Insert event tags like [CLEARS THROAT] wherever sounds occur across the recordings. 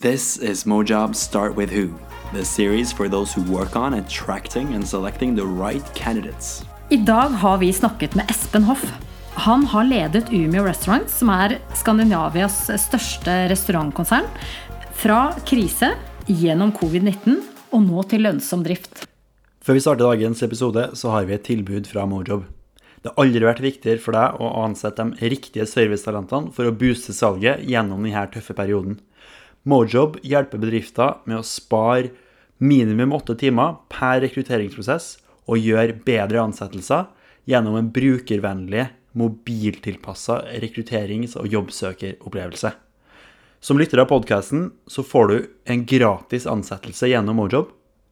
This is Mojobs Start With Who, the series for those who work on attracting and selecting the right candidates. I dag har vi snakket med Espen Hoff. Han har ledet Umeå Restaurants, som er Skandinavias største restaurantkonsern, fra krise gjennom covid-19 og nå til lønnsom drift. Før vi starter dagens episode, så har vi et tilbud fra Mojob. Det har aldri vært viktigere for deg å ansette de riktige servicetalentene for å booste salget gjennom denne tøffe perioden. Mojob hjelper bedrifter med å spare minimum åtte timer per rekrutteringsprosess og gjøre bedre ansettelser gjennom en brukervennlig, mobiltilpassa rekrutterings- og jobbsøkeropplevelse. Som lytter av podkasten så får du en gratis ansettelse gjennom Mojob.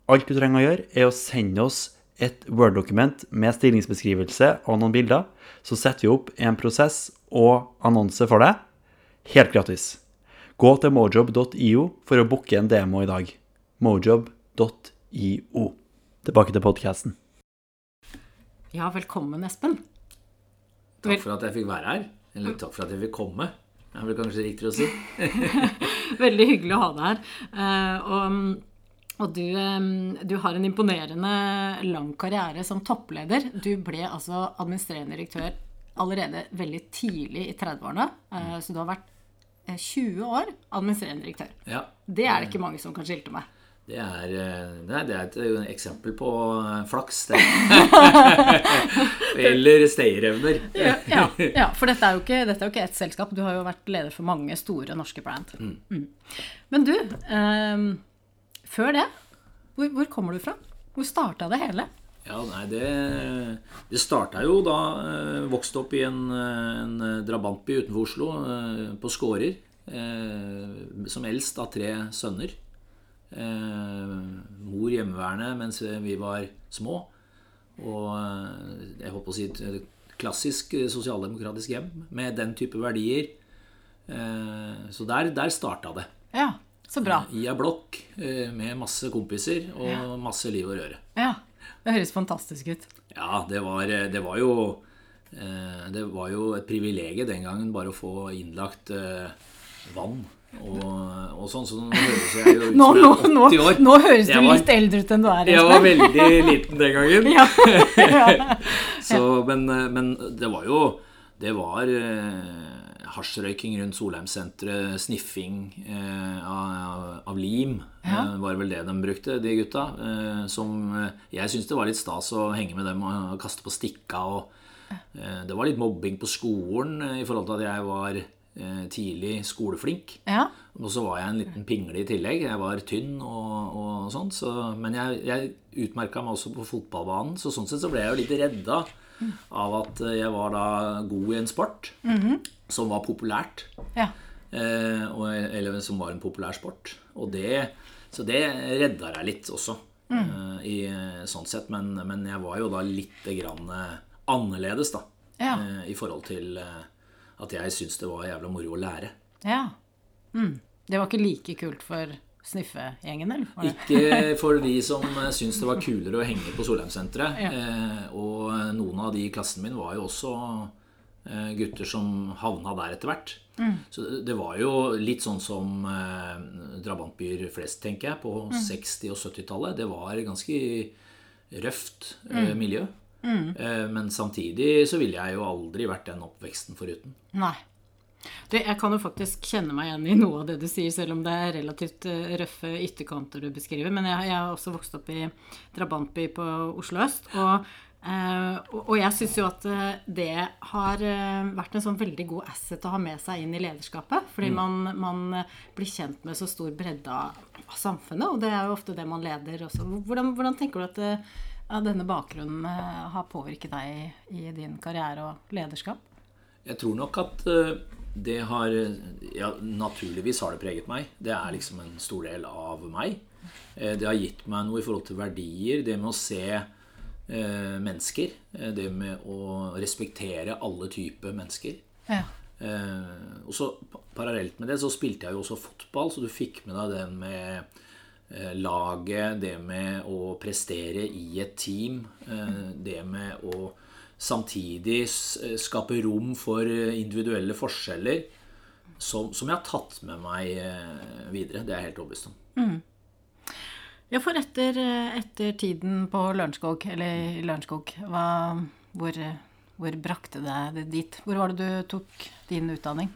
Alt du trenger å gjøre, er å sende oss et Word-dokument med stillingsbeskrivelse og noen bilder. Så setter vi opp en prosess og annonse for deg, helt gratis. Gå til mojob.io for å booke en demo i dag. Mojob.io. Tilbake til podkasten. Ja, velkommen, Espen. Takk for at jeg fikk være her. Eller takk for at jeg fikk komme. Det er vel kanskje riktigere å si. [LAUGHS] Veldig hyggelig å ha deg her. Eh, og, og du, eh, du, har en imponerende lang karriere som toppleder. Du ble altså administrerende direktør allerede veldig tidlig i 30-årene. Eh, så du har vært 20 år administrerende direktør. Ja. Det er det ikke mange som kan skilte med. Det er, nei, det er et eksempel på flaks, det. [LAUGHS] Eller stayerevner. ja, ja, ja, [LAUGHS] for dette er, jo ikke, dette er jo ikke ett selskap. Du har jo vært leder for mange store norske brand. Mm. Mm. Men du, eh, før det, hvor, hvor, kommer du fra? Hvor starta det hele? Ja, nei, Det, det starta jo da eh, Vokste opp i en, en drabantby utenfor Oslo, eh, på Skårer. Eh, som eldst av tre sønner. Eh, mor hjemmeværende mens vi var små. Og eh, jeg håper å si et klassisk sosialdemokratisk hjem med den type verdier. Eh, så der, der starta det. Ja, så bra. I ei blokk med masse kompiser og masse liv og røre. Ja, Det høres fantastisk ut. Ja, det var, det var jo Det var jo et privilegium den gangen bare å få innlagt vann og, og, sånn, så nå høres jeg jo ut som jeg er 80 år. Nå, høres du litt eldre ut enn du er. Jeg var veldig liten den gangen. [LAUGHS] [LAUGHS] ja. så, men, men, det var jo Det var eh, hasjrøyking rundt Solheimsenteret, sniffing eh, av, av, lim. Ja. Eh, var vel det de brukte, de gutta. Eh, som eh, jeg syntes det var litt stas å henge med dem og kaste på stikka. Og, eh, det var litt mobbing på skolen i forhold til at jeg var Eh, tidlig skoleflink. Ja. Og så var jeg en liten pingle i tillegg. Jeg var tynn og, og sånn. Så, men jeg, jeg utmerka meg også på fotballbanen, så sånn sett så ble jeg jo litt redda av at jeg var da god i en sport mm -hmm. Som var populært. Ja. Eh, eller som var en populær sport. Og det, så det redda deg litt også, mm. eh, i sånn sett. Men, men, jeg var jo da litt grann annerledes, da. Ja. Eh, I forhold til eh, at jeg syntes det var jævla moro å lære. Ja. Mm. Det var ikke like kult for sniffegjengen, eller? Ikke for de som syntes det var kulere å henge på Solheimsenteret. Ja. Eh, og noen av de i klassen min var jo også eh, gutter som havna der etter hvert. Mm. Så det var jo litt sånn som eh, drabantbyer flest, tenker jeg, på mm. 60- og 70-tallet. Det var ganske røft eh, mm. miljø. Mm. Eh, men samtidig så ville jeg jo aldri vært den oppveksten foruten. Nei. Du, jeg kan jo faktisk kjenne meg igjen i noe av det du sier, selv om det er relativt eh, røffe ytterkanter du beskriver. Men jeg, jeg har også vokst opp i drabantby på Oslo øst. Og, eh, og jeg syns jo at eh, det har vært en sånn veldig god asset å ha med seg inn i lederskapet. Fordi mm. man, man, blir kjent med så stor bredde av samfunnet, og det er jo ofte det man leder også. Hvordan, hvordan tenker du at det, denne bakgrunnen eh, har påvirket deg i din karriere og lederskap? Jeg tror nok at eh, det har Ja, naturligvis har det preget meg. Det er liksom en stor del av meg. Eh, det har gitt meg noe i forhold til verdier. Det med å se eh, mennesker. Det med å respektere alle typer mennesker. Ja. Eh, og så Parallelt med det så spilte jeg jo også fotball, så du fikk med deg den med Eh, laget, det med å prestere i et team, eh, det med å samtidig skape rom for individuelle forskjeller. som, som, jeg har tatt med meg eh, videre. Det er jeg helt overbevist om. Ja, for etter, etter tiden på Lørenskog, eller Lørenskog, hvor, hvor brakte det deg dit? Hvor var det du tok din utdanning?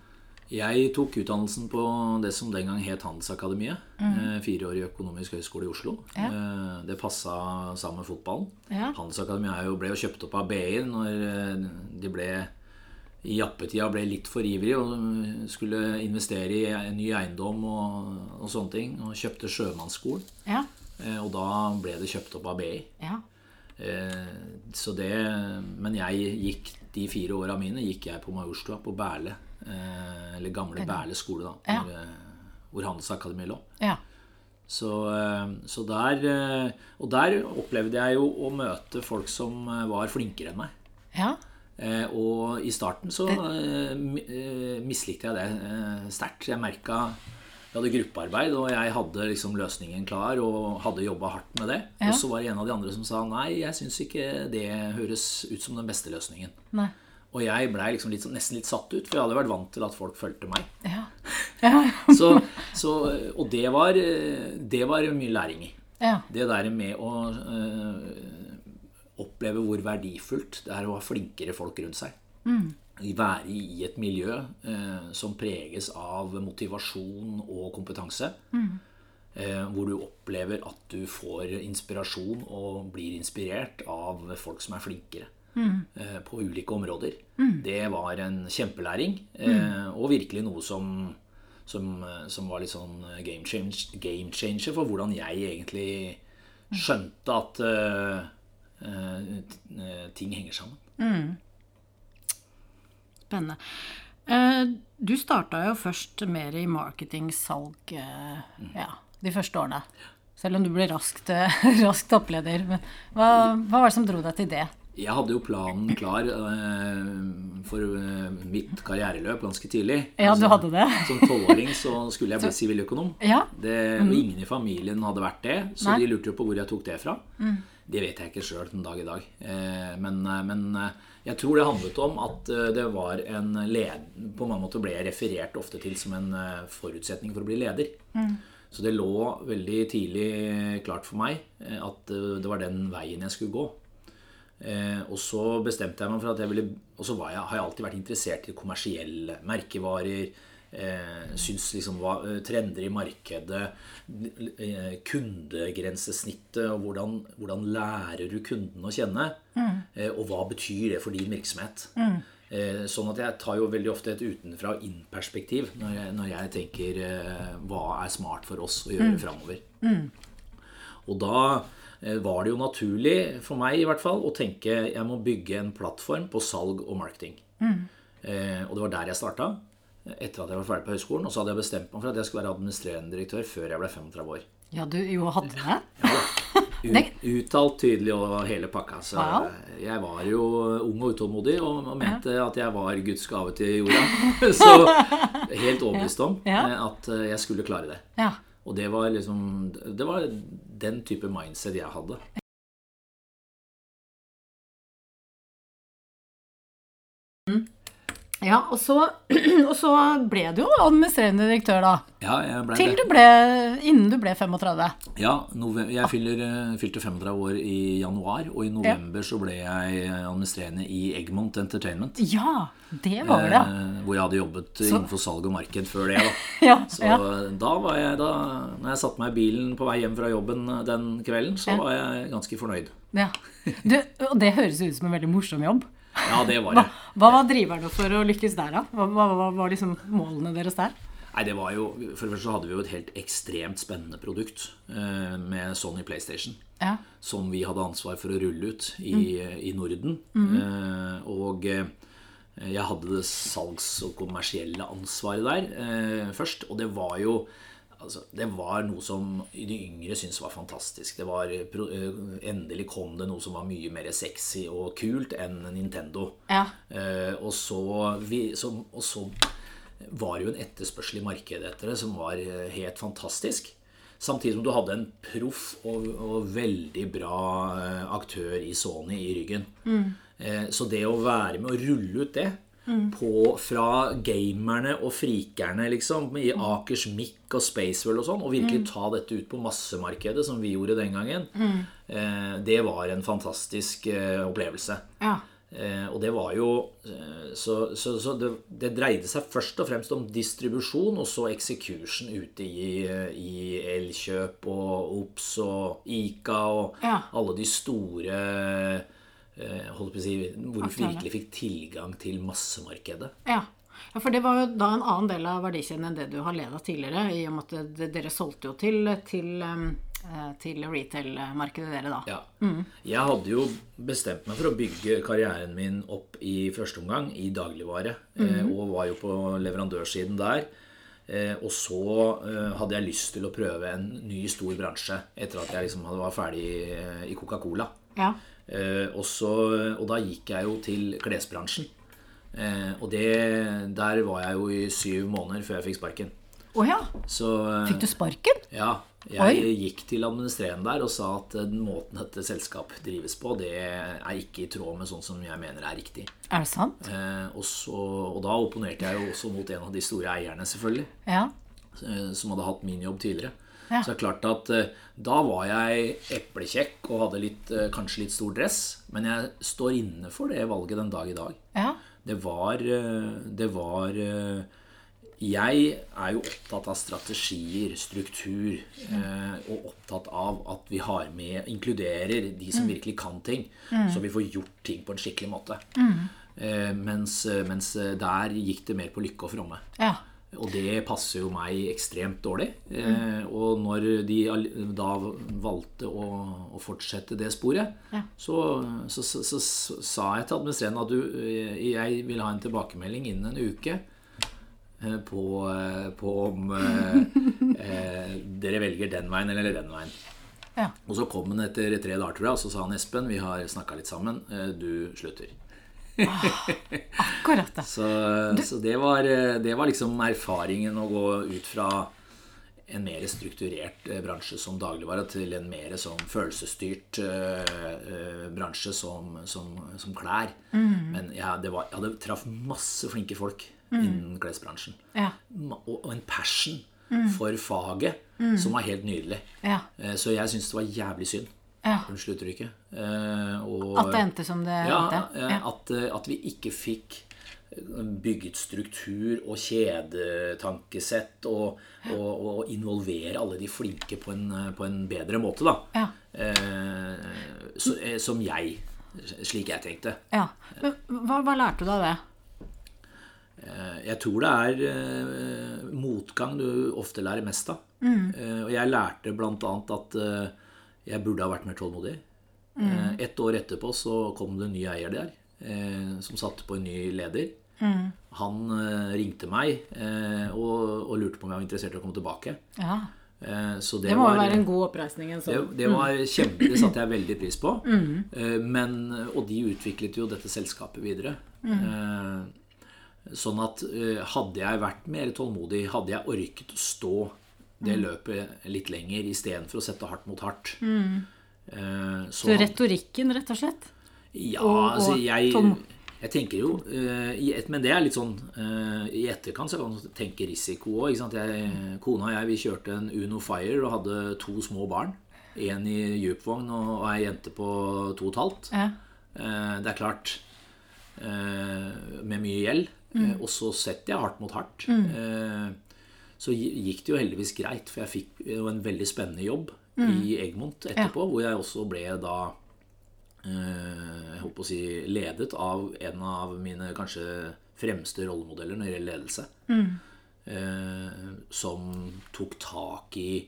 Jeg tok utdannelsen på det som den gang het Handelsakademiet. Mm. Fireårig økonomisk høgskole i Oslo. Ja. Eh, Det passa sammen med fotballen. Ja. Handelsakademiet ble jo kjøpt opp av BI når eh, de ble i jappetida ble litt for ivrige og skulle investere i en ny eiendom og, og sånne ting. Og kjøpte Sjømannsskolen. Ja. Eh, Og da ble det kjøpt opp av BI. Ja. Eh, Så det, men jeg gikk de fire åra mine gikk jeg på Majorstua, på Berle. eh, Eller gamle Berle skole, da. Ja. Hvor, Handelsakademiet lå. Ja. Så, så der Og der opplevde jeg jo å møte folk som var flinkere enn meg. Ja. Eh, Og i starten så mislikte jeg det sterkt. Jeg merka vi hadde gruppearbeid, og jeg hadde liksom løsningen klar og hadde jobba hardt med det. Ja. Og så var det en av de andre som sa nei, jeg syns ikke det høres ut som den beste løsningen. Nei. Og jeg blei liksom nesten litt satt ut, for jeg hadde vært vant til at folk fulgte meg. Ja. [LAUGHS] Ja. Så, så, og det var, det var mye læring i. Ja. Det der med å øh, oppleve hvor verdifullt det er å ha flinkere folk rundt seg. Være i et miljø eh, som preges av motivasjon og kompetanse. Eh, hvor du opplever at du får inspirasjon og blir inspirert av folk som er flinkere. eh, På ulike områder. Det var en kjempelæring, eh, og virkelig noe som som, eh, som var litt sånn game, change, game changer for hvordan jeg egentlig skjønte at ting henger sammen. Spennende. Eh, Du starta jo først mer i marketing, salg, eh, ja, de første årene. Selv om du ble raskt, eh, [LAUGHS] raskt toppleder. Men hva, hva var det som dro deg til det? Jeg hadde jo planen klar eh, for eh, mitt karriereløp ganske tidlig. Ja, du Altså, hadde det. [LAUGHS] Som tolvåring så skulle jeg bli [LAUGHS] siviløkonom. Ja. Det, mm. ingen i familien hadde vært det, så Nei. Mm. de lurte jo på hvor jeg tok det fra. Det vet jeg ikke sjøl den dag i dag. Eh, men, men jeg tror det handlet om at eh, det var en led... På mange måter ble jeg referert ofte til som en eh, forutsetning for å bli leder. Mm. Så det lå veldig tidlig klart for meg eh, at det var den veien jeg skulle gå. Og så bestemte jeg meg for at jeg ville Og så jeg, har jeg alltid vært interessert i kommersielle merkevarer. Eh, syns liksom hva, eh, trender i markedet, eh, kundegrensesnittet og hvordan, hvordan lærer du kunden å kjenne? Eh, og hva betyr det for din virksomhet? Eh, sånn at jeg tar jo veldig ofte et utenfra og inn-perspektiv når, når jeg tenker eh, hva er smart for oss å gjøre framover. Og da var det jo naturlig, for meg i hvert fall, å tenke jeg må bygge en plattform på salg og marketing. Eh, og det var der jeg starta. Etter at jeg var ferdig på høyskolen. Og så hadde jeg bestemt meg for at jeg skulle være administrerende direktør før jeg ble 35 år. Ja, du jo hadde det? Ut, [LAUGHS] uttalt tydelig og hele pakka. Så Wow. jeg var jo ung og utålmodig og, og mente at jeg var Guds gave til jorda. [LAUGHS] så helt overbevist om Ja. eh, at eh, jeg skulle klare det. Ja. Og det var liksom Det var den type mindset jeg hadde. Ja og, så, [CLEARS THROAT] og så ble du jo administrerende direktør, da. Ja, jeg ble Til det. du ble Innen du ble 35. Ja, jeg fyller, eh, fylte 35 år i januar, og i november så ble jeg administrerende i Egmont Entertainment. Ja, det var det. eh, Hvor jeg hadde jobbet innenfor salg og marked før det. da [LAUGHS] Ja, Så ja. da var jeg da Når jeg satte meg i bilen på vei hjem fra jobben den kvelden, så Ja. var jeg ganske fornøyd. ja. Du, og det høres ut som en veldig morsom jobb. Ja, det var Hva, det. hva var driverne for å lykkes der, da? Hva, hva, hva var liksom målene deres der? Nei, det var jo For det første så hadde vi jo et helt ekstremt spennende produkt eh, med Sony PlayStation. Ja. som vi hadde ansvar for å rulle ut i, i Norden. Eh, og eh, jeg hadde det salgs- og kommersielle ansvaret der eh, først. Og det var jo altså, Det var noe som de yngre syntes var fantastisk. Det var, eh, eh, endelig kom det noe som var mye mer sexy og kult enn Nintendo. Ja. Eh, og, så, vi, så, og så var det jo en etterspørsel i markedet etter det som var eh, helt fantastisk. Samtidig som du hadde en proff og, og veldig bra aktør i Sony i ryggen. Eh, så det å være med å rulle ut det på, fra gamerne og frikerne, liksom, i Akers Mic og Spacewell og sånn, og virkelig ta dette ut på massemarkedet, som vi gjorde den gangen, eh, det var en fantastisk eh, opplevelse. Ja. Eh, og det var jo eh, Så, så, så det, det dreide seg først og fremst om distribusjon, og så execution ute i, eh, i Elkjøp og Ops og Ica og Ja. alle de store holdt på å si, Hvor du virkelig fikk tilgang til massemarkedet. Ja. ja, for det var jo da en annen del av verdikjeden enn det du har leda tidligere, i og med at dere solgte jo til, til, um, eh, til retail-markedet dere da. Ja. Jeg hadde jo bestemt meg for å bygge karrieren min opp i første omgang i dagligvare. Mm. Og var jo på leverandørsiden der. Eh, Og så eh, hadde jeg lyst til å prøve en ny stor bransje etter at jeg liksom hadde var ferdig eh, i Coca-Cola. Ja. Eh, og, og da gikk jeg jo til klesbransjen. Eh, og det, der var jeg jo i syv måneder før jeg fikk sparken. Å ja. Så eh, Fikk du sparken? ja, jeg Oi. gikk til administrerende der og sa at den måten dette selskapet drives på, det er ikke i tråd med sånn som jeg mener er riktig. Er det sant? Eh, og, så, og da opponerte jeg jo også mot en av de store eierne, selvfølgelig, Ja. som hadde hatt min jobb tidligere. Ja. Så det er klart at eh, da var jeg eplekjekk og hadde litt, eh, kanskje litt stor dress, men jeg står inne for det valget den dag i dag. Ja. Det var eh, Det var Jeg er jo opptatt av strategier, struktur, eh, og opptatt av at vi har med Inkluderer de som virkelig kan ting, så vi får gjort ting på en skikkelig måte. Eh, mens, mens der gikk det mer på lykke og fromme. Ja. Og det passer jo meg ekstremt dårlig. Eh, og når de da valgte å, å fortsette det sporet, Ja. så, så, så, så, sa jeg til administrerende at du, eh, jeg vil ha en tilbakemelding innen en uke eh, på, på om [LAUGHS] eh, dere velger den veien eller den veien. Ja. Og så kom han etter tre dager, tror jeg, og så sa han Espen, vi har snakka litt sammen, du slutter. Akkurat det. Så, så det, var, det var liksom erfaringen å gå ut fra en mer strukturert eh, bransje som dagligvare til en mer sånn følelsesstyrt eh, bransje som, som, som klær. Men jeg, det var, jeg hadde traff masse flinke folk innen klesbransjen. Ja. Og, og en passion for faget som var helt nydelig. Ja. Så jeg syns det var jævlig synd. Ja. Unnskyld uttrykket. Eh, og- At det endte som det ja, endte. Ja. At, eh, at vi ikke fikk eh, bygget struktur og kjedetankesett og, og, og involvere alle de flinke på en, på en bedre måte, da. Ja. Eh, så, som jeg. Slik jeg tenkte. Ja. Hva, hva lærte du av det? Jeg tror det er motgang du ofte lærer mest av. Mm. og jeg lærte bl.a. at eh, jeg burde ha vært mer tålmodig. Mm. ett år etterpå så kom det en ny eier der, eh, som satte på en ny leder. Han eh, ringte meg eh, og, og lurte på om jeg var interessert i å komme tilbake. Ja. Eh, så det, Det må jo være en god oppreisning. En det, sånn. det var kjempe, det satte jeg veldig pris på. Mm. Men, og de utviklet jo dette selskapet videre. Eh, Sånn at eh, hadde jeg vært mer tålmodig, hadde jeg orket å stå det løpet litt lenger istedenfor å sette hardt mot hardt Mm. så Så retorikken, rett og slett? ja, Og- altså jeg, jeg tenker jo eh, Men det er litt sånn eh, I etterkant så kan man tenke risiko òg. Kona og jeg vi kjørte en Uno Fire og hadde to små barn. En i djupvogn og, ei jente på to og et halvt. Ja. Eh, det er klart eh, Med mye gjeld. Mm. og så setter jeg hardt mot hardt. Eh, så gikk det jo heldigvis greit, for jeg fikk jo en veldig spennende jobb i Egmont etterpå, hvor jeg også ble da eh, jeg håper å si ledet av en av mine kanskje fremste rollemodeller når det gjelder ledelse. Mm. som tok tak i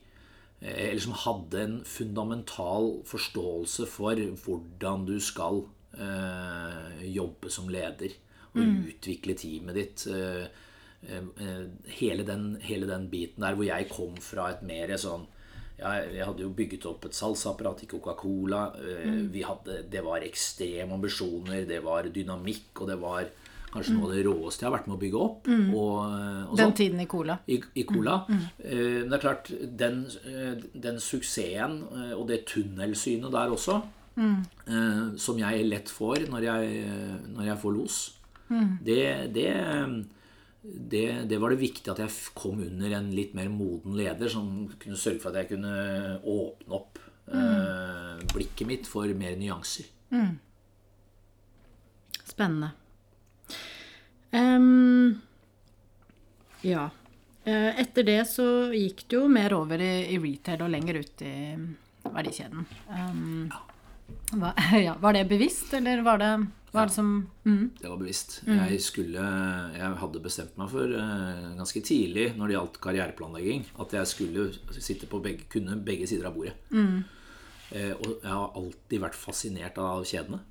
eh, Eller som hadde en fundamental forståelse for hvordan du skal eh, jobbe som leder. Og utvikle teamet ditt. Eh, eh, hele, den, hele den biten der hvor jeg kom fra et mer sånn jeg, jeg hadde jo bygget opp et salgsapparat i Coca-Cola. eh, hadde, Det var ekstreme ambisjoner, det var dynamikk, og det var kanskje noe av det råeste jeg har vært med å bygge opp. Og, og Den tiden i Cola. i, i Cola. Mm. Men det er klart, den, den suksessen og det tunnelsynet der også, eh, som jeg lett får når jeg, når jeg får los, Det, det, det, det var det viktig at jeg kom under en litt mer moden leder som kunne sørge for at jeg kunne åpne opp eh, blikket mitt for mer nyanser. Spennende. Um, ja. Eh, Etter det så gikk du jo mer over i, i retail og lenger ut i verdikjeden. Ehm, hva, [LAUGHS] ja, var det bevisst, eller var det, var det som mm, Det var bevisst. Jeg skulle Jeg hadde bestemt meg for uh, ganske tidlig når det gjaldt karriereplanlegging, at jeg skulle sitte på begge, kunne begge sider av bordet. Eh, og jeg har alltid vært fascinert av kjedene.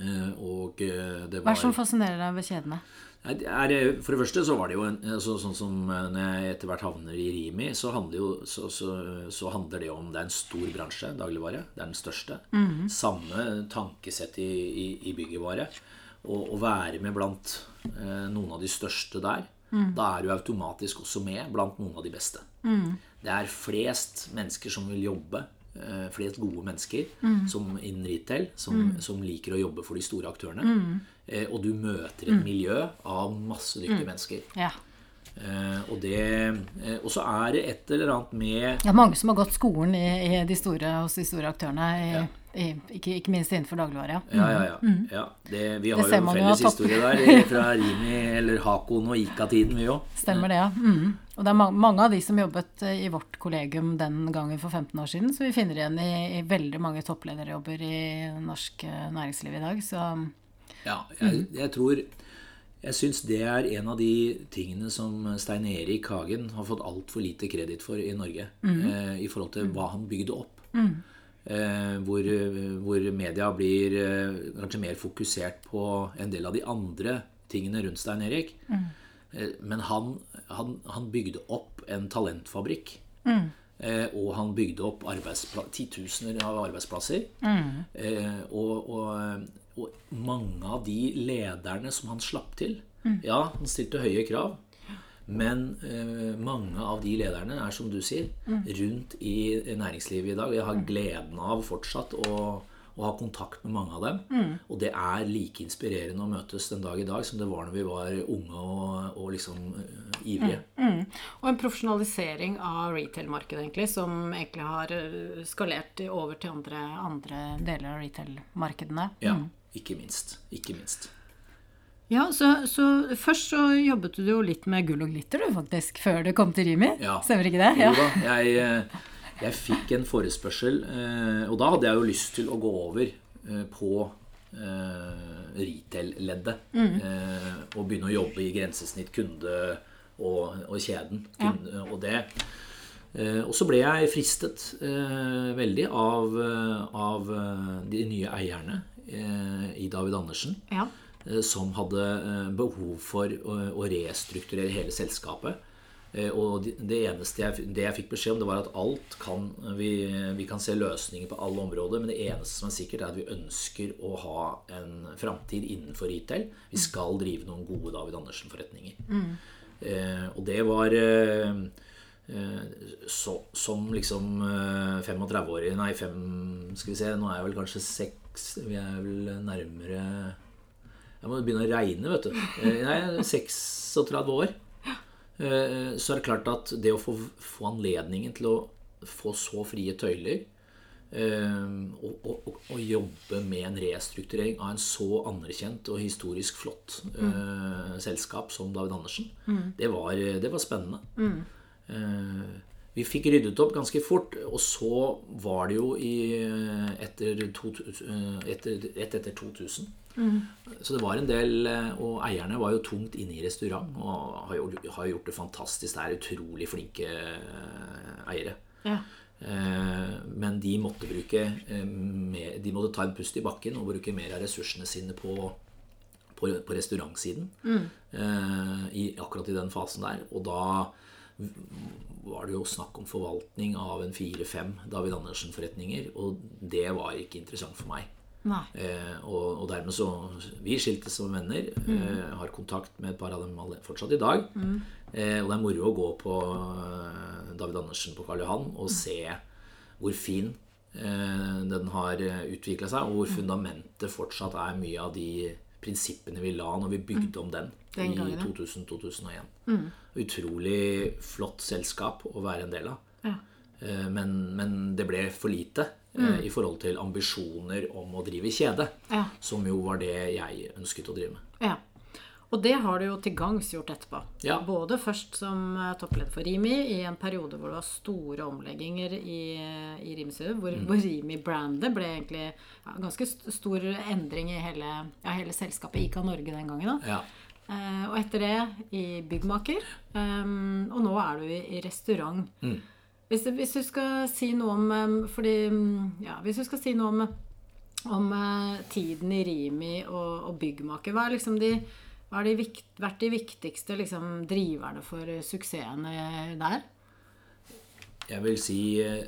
Eh, og eh, det Hva er det som fascinerer deg ved kjedene? Er, eh, for det første så var det jo en, så, sånn som eh, når jeg etter hvert havner i Rimi, så handler, jo, så, så, så handler det om det er en stor bransje, dagligvare. Det er den største. Samme tankesett i, i, i byggevare. Å være med blant eh, noen av de største der, da er du automatisk også med blant noen av de beste. Det er flest mennesker som vil jobbe. Eh, Flest gode mennesker som innen retail, som, som liker å jobbe for de store aktørene. Eh, Og du møter et miljø av masse dyktige mennesker. Ja. Eh, og det eh, Og så er det et eller annet med Det er mange som har gått skolen i, i de store, hos de store aktørene, i, i, ikke, ikke minst innenfor dagligvare. Ja. Ja, ja, ja. ja det, vi har det jo en felles historie der [LAUGHS] fra Rimi eller Hakon og Ika-tiden, vi òg. Stemmer det, ja. Mm. Og det er ma mange av de som jobbet eh, i vårt kollegium den gangen for 15 år siden, så vi finner igjen i, i veldig mange topplederjobber i norsk eh, næringsliv i dag. Så Ja, jeg, jeg tror Jeg syns det er en av de tingene som Stein Erik Hagen har fått altfor lite kreditt for i Norge. Eh, I forhold til hva han bygde opp. Eh, hvor, hvor media blir eh, kanskje mer fokusert på en del av de andre tingene rundt Stein Erik. Eh, men han, han, han bygde opp en talentfabrikk. Eh, og han bygde opp titusener av arbeidsplasser. Eh, og, og, og mange av de lederne som han slapp til Ja, han stilte høye krav. Men eh, mange av de lederne er, som du sier, rundt i næringslivet i dag. Jeg har gleden av fortsatt å, å ha kontakt med mange av dem. Og det er like inspirerende å møtes den dag i dag som det var når vi var unge og, og liksom uh, ivrige. Og en profesjonalisering av retail-markedet, egentlig, som egentlig har eh, skalert over til andre, andre deler av retail-markedene. Ja, ikke minst. Ikke minst. Ja, så, så først så jobbet du jo litt med gull og glitter, du, faktisk, før du kom til Rimi. Ja. Stemmer ikke det? Jo da, jeg, eh, jeg fikk en forespørsel, eh, og da hadde jeg jo lyst til å gå over eh, på eh, retail-leddet. Mm. Og begynne å jobbe i grensesnitt kunde og, og kjeden. Kunde, og det og så ble jeg fristet veldig av, av de nye eierne i David Andersen Ja. som hadde eh, behov for å, å restrukturere hele selskapet. Eh, Og det eneste jeg, det jeg fikk beskjed om, det var at alt kan vi, vi kan se løsninger på alle områder, men det eneste som er sikkert, er at vi ønsker å ha en framtid innenfor retail. Vi skal drive noen gode David Andersen-forretninger. Eh, og det var eh, eh, så, som liksom eh, 35-årig Nei, fem Skal vi se, nå er jeg vel kanskje seks Vi er vel nærmere Jeg må begynne å regne, vet du. Eh, Nei, 36 år. Eh, Så er det klart at det å få, få anledningen til å få så frie tøyler eh, og, og, jobbe med en restrukturering av en så anerkjent og historisk flott mm. selskap som David Andersen, det, var, det var spennende. Eh, vi fikk ryddet opp ganske fort, og så var det jo i, etter, to, etter, rett etter 2000. Så det var en del eh, Og eierne var jo tungt inne i restaurant og har gjort, gjort det fantastisk. Det er utrolig flinke eh, eiere. Ja. Eh, Men de måtte bruke De måtte ta en pust i bakken og bruke mer av ressursene sine på, på, på restaurantsiden. eh, i, akkurat i den fasen der. Og da var det jo snakk om forvaltning av en fire-fem David Andersen-forretninger. Og det var ikke interessant for meg. Eh, og, og dermed så Vi skiltes som venner. Eh, har kontakt med et par av dem fortsatt i dag. Eh, og det er moro å gå på eh, David Andersen på Karl Johan og se hvor fin eh, den har utvikla seg, og hvor fundamentet fortsatt er mye av de prinsippene vi la når vi bygde om den, Den i 2000-2001. Utrolig flott selskap å være en del av. Ja. Eh, Men, men det ble for lite mm. i forhold til ambisjoner om å drive kjede. Ja. Som jo var det jeg ønsket å drive med. Ja. Og det har du jo til gangs gjort etterpå. Ja. Både først som eh, toppleder for Rimi i en periode hvor det var store omlegginger i, i Rimsø, hvor, Mm. hvor Rimi-brandet ble egentlig ja, ganske stor endring i hele, ja, hele selskapet ICA Norge den gangen. Da. Ja. Eh, og etter det i byggmaker. Um, og nå er du i, i restaurant. Mm. Hvis, hvis du skal si noe om Fordi um, Ja, hvis du skal si noe om om eh, tiden i Rimi og, og byggmaker. Hva har liksom vært de viktigste liksom, driverne for suksessene der? Jeg vil si eh,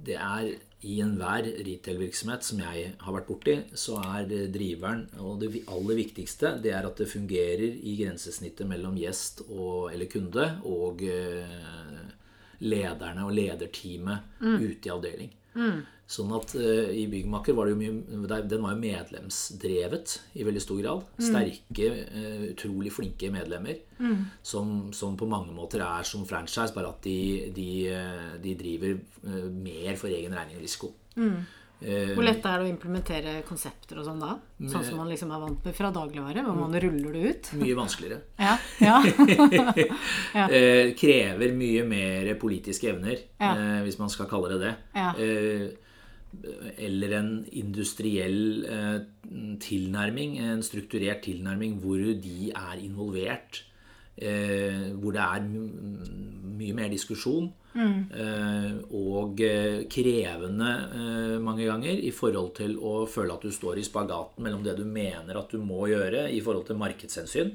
det er i enhver retail-virksomhet som jeg har vært borti, så er driveren Og det aller viktigste det er at det fungerer i grensesnittet mellom gjest og, eller kunde og eh, lederne og lederteamet ute i avdeling. Sånn at uh, i Byggmaker var det jo mye Den var jo medlemsdrevet i veldig stor grad. Sterke, uh, utrolig flinke medlemmer som, som på mange måter er som franchise, bare at de, de, eh, de driver uh, mer for egen regning og risiko. Eh, Hvor lett er det å implementere konsepter og sånn da? Sånn som man liksom er vant med fra dagligvare, hvor man ruller det ut? mye vanskeligere. [LAUGHS] Ja, ja. [LAUGHS] ja. krever mye mer politiske evner, eh, hvis man skal kalle det det. Eh, eller en industriell eh, tilnærming, en strukturert tilnærming hvor de er involvert. Eh, hvor det er mye mer diskusjon. Mm. og eh, krevende eh, mange ganger i forhold til å føle at du står i spagaten mellom det du mener at du må gjøre i forhold til markedshensyn,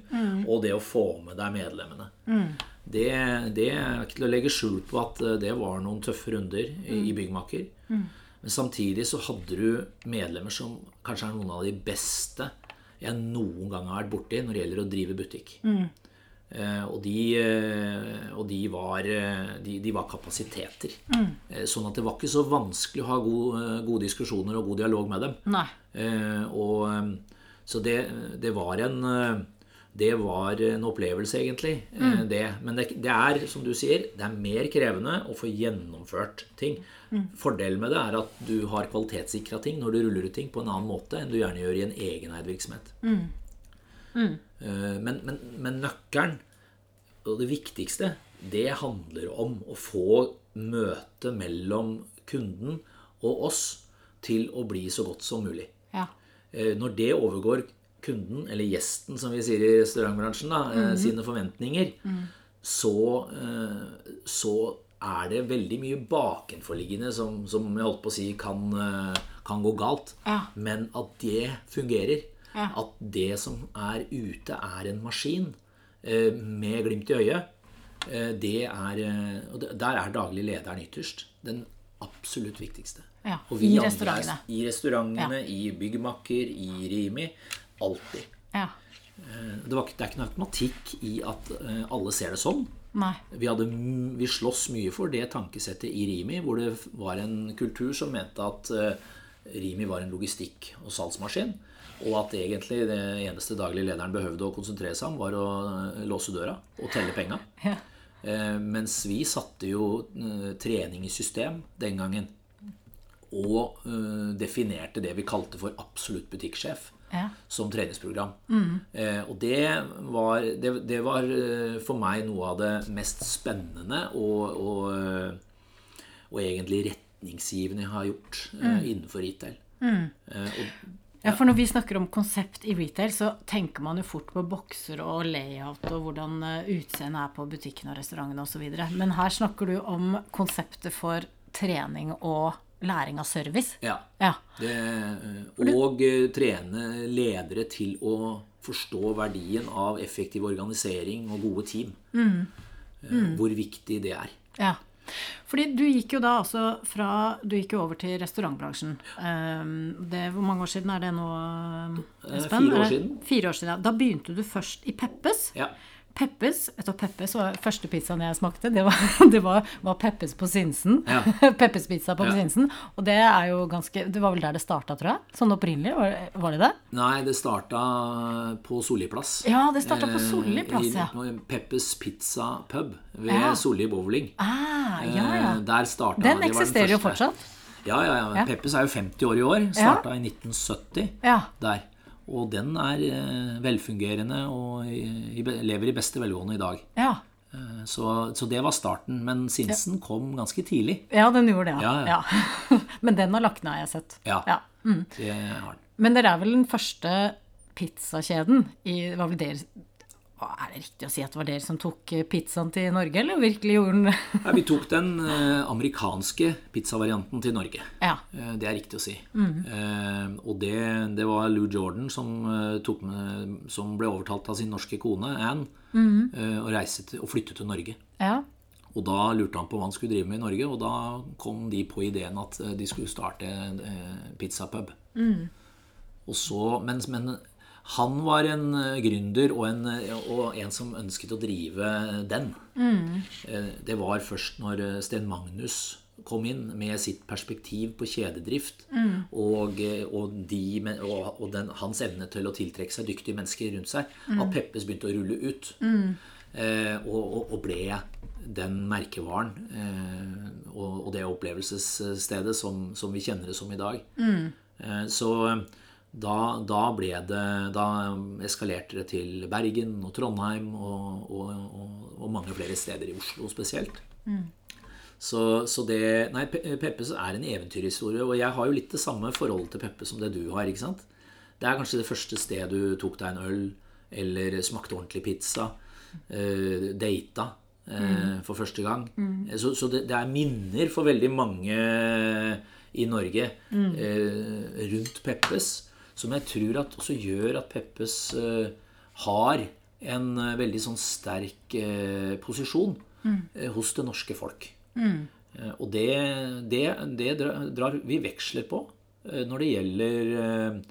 og det å få med deg medlemmene. Det, det er ikke til å legge skjul på at eh, det var noen tøffe runder i, i Byggmaker. Men samtidig så hadde du medlemmer som kanskje er noen av de beste jeg noen gang har vært borti når det gjelder å drive butikk. Eh, og de, eh, og de, var, eh, de, de var kapasiteter. Mm. sånn at det var ikke så vanskelig å ha god, eh, gode diskusjoner og god dialog med dem. Eh, og, eh, så det, det var en eh, det var en opplevelse, egentlig. Mm. Det. Men det, det er, som du sier, det er mer krevende å få gjennomført ting. Fordelen med det er at du har kvalitetssikra ting når du ruller ut ting på en annen måte enn du gjerne gjør i en egeneid virksomhet. Eh, Men, men, men nøkkelen, og det viktigste, det handler om å få møtet mellom kunden og oss til å bli så godt som mulig. Ja. Eh, Når det overgår kunden, eller gjesten som vi sier i restaurantbransjen, da, eh, sine forventninger, så, eh, så er det veldig mye bakenforliggende som, som jeg holdt på å si kan, eh, kan gå galt. Ja. Men at det fungerer. Ja. At det som er ute, er en maskin eh, med glimt i øyet. eh, Det er, eh, og der er daglig lederen ytterst. Den absolutt viktigste. Ja, i restaurantene. er-. I restaurantene, i byggmakker, i Rimi. Alltid. ja. Eh, Det, var, det er ikke noe automatikk i at alle ser det sånn. Nei. Vi, hadde, vi sloss mye for det tankesettet i Rimi, hvor det var en kultur som mente at Rimi var en logistikk- og salgsmaskin. Og at egentlig det eneste daglig lederen behøvde å konsentrere seg om, var å eh, låse døra og telle penga. Ja. Eh, mens vi satte jo eh, trening i system den gangen. Og definerte det vi kalte for absolutt butikksjef Ja. som treningsprogram. Eh, og det var, det, det var for meg noe av det mest spennende og, og, og egentlig retningsgivende jeg har gjort eh, innenfor retail. Eh, og, Ja, for når vi snakker om konsept i retail, så tenker man jo fort på bokser og layout og hvordan eh, utseendet er på butikkene og restaurantene osv. Men her snakker du om konseptet for trening og læring av service. ja. Ja. Det, og eh, trene ledere til å forstå verdien av effektiv organisering og gode team. Eh, Hvor viktig det er. ja. Fordi du gikk jo da altså fra Du gikk jo over til restaurantbransjen. Um, det, hvor mange år siden er det nå, Eh, Espen? fire år siden. Fire år siden, ja. Da begynte du først i Peppes. Ja. Peppes vet du, Peppes var første pizzaen jeg smakte. Det var, [LAUGHS] det var, var Peppes på Sinsen. Ja. [LAUGHS] Peppes pizza på Ja. Sinsen. Og det er jo ganske Det var vel der det starta, tror jeg? Sånn opprinnelig? Var, var det det? Nei, det starta på Solli plass. Ja, det starta på Eh, Solli plass, ja. Peppes Pizza Pub ved Ja. Solli bowling. Ah, ja, ja. Eh, Der starta Den det eksisterer jo fortsatt. Ja, ja, ja. Peppes er jo 50 år i år. Starta i 1970 Ja. der. Og den er eh, velfungerende og lever i beste velgående i dag. Ja. Eh, Så, så det var starten. Men Sinsen kom ganske tidlig. ja, den gjorde det, Ja, ja. ja. [LAUGHS] Men den har lagt ned, har jeg sett. Ja. Ja. Mm. Det har den. Men dere er vel den første pizzakjeden i Hva var vel dere, Er det riktig å si at det var dere som tok eh, pizzaen til Norge, eller virkelig gjorde den Nei, vi tok den eh, amerikanske pizzavarianten til Norge. Ja. Eh, Det er riktig å si. Mm. Og det, det var Lou Jordan som, tok med, som ble overtalt av sin norske kone Anne Mm. å reise til, og flytte til Norge. ja. Og da lurte han på hva han skulle drive med i Norge, og da kom de på ideen at de skulle starte en pizzapub. Mm. Og så, men, men han var en eh, gründer og en, eh, og en som ønsket å drive den. Mm. Eh, Det var først når Sten Magnus kom inn med sitt perspektiv på kjededrift Mm. og, og, de, og, den, hans evne til å tiltrekke seg dyktige mennesker rundt seg, at Peppes begynte å rulle ut. Eh, og, og, ble den merkevaren eh, og, og det opplevelsesstedet som, som vi kjenner det som i dag. Eh, så da, da ble det Da eskalerte det til Bergen og Trondheim og, og, og, og mange flere steder i Oslo spesielt. Så, så det Nei, Pe- Peppes er en eventyrhistorie, og jeg har jo litt det samme forholdet til Peppe som det du har. ikke sant? Det er kanskje det første stedet du tok deg en øl, eller smakte ordentlig pizza, Uh, data eh, for første gang. Så, så det, det er minner for veldig mange i Norge uh, rundt Peppes, som jeg tror at også gjør at Peppes eh, har en eh, veldig sånn sterk eh, posisjon mm. hos det norske folk. Mm. Og det, det, det drar vi veksler på når det gjelder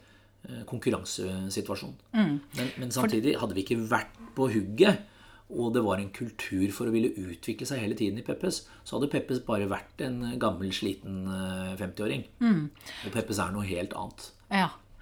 konkurransesituasjonen. Mm. Men, men samtidig, hadde vi ikke vært på hugget, og det var en kultur for å ville utvikle seg hele tiden i Peppes, så hadde Peppes bare vært en gammel, sliten eh, 50-åring. Og Peppes er noe helt annet. Ja.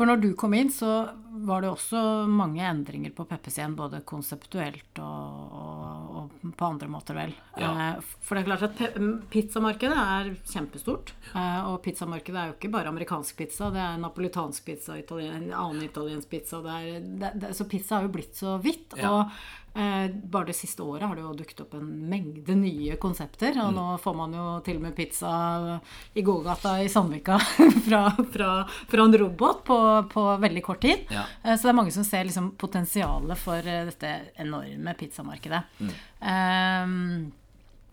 For når du kom inn, så var det også mange endringer på Peppes igjen, både konseptuelt og, og, og på andre måter, vel. Ja. Eh, For det er klart at pizzamarkedet er kjempestort. eh, Og pizzamarkedet er jo ikke bare amerikansk pizza, det er napolitansk pizza, italien, annen italiensk pizza. Det er, det, det, så pizza har jo blitt så vidt. Ja. Og eh, bare det siste året har det jo dukket opp en mengde nye konsepter. Og nå får man jo til og med pizza i gågata i Sandvika [LAUGHS] fra, fra, fra en robot på, på veldig kort tid. Ja. Eh, Så det er mange som ser liksom potensialet for eh, dette enorme pizzamarkedet. Eh,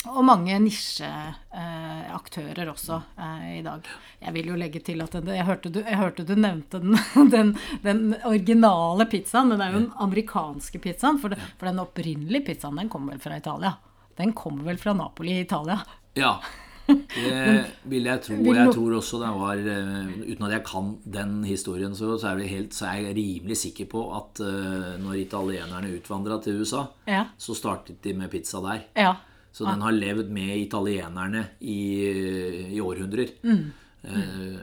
og mange nisjeaktører også eh, i dag. Jeg vil jo legge til at den, jeg, hørte du, jeg hørte du nevnte den, [LAUGHS] den, den originale pizzaen, Den er jo den amerikanske pizzaen. For, det, for den opprinnelige pizzaen den kommer vel fra Italia. Den kommer vel fra Napoli i Italia. Ja. [LAUGHS] Det [LAUGHS] vil jeg tro. Og jeg tror også det var eh, Uten at jeg kan den historien, så, er, helt, så er jeg rimelig sikker på at eh, når italienerne utvandra til USA, Ja. så startet de med pizza der. Ja. Så den har levd med italienerne i, i århundrer. Eh,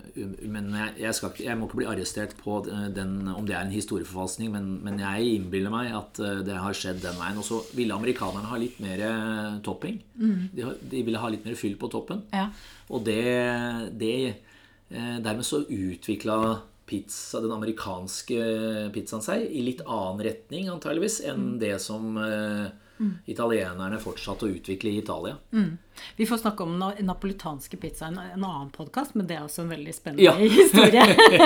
men jeg, jeg, skal, jeg må ikke bli arrestert på eh, den, om det er en historieforfalskning, men, men jeg innbiller meg at eh, det har skjedd den veien. Og så ville amerikanerne ha litt mer topping. topping. De, de ville ha litt mer fyll på toppen. Ja. Og det, det Dermed så utvikla pizza, den amerikanske pizzaen seg i litt annen retning antageligvis enn det som eh, italienerne fortsatte å utvikle i Italia. Vi får snakke om den napolitanske pizza i en, en annen podkast, men det er også en veldig spennende Ja. [LAUGHS] historie.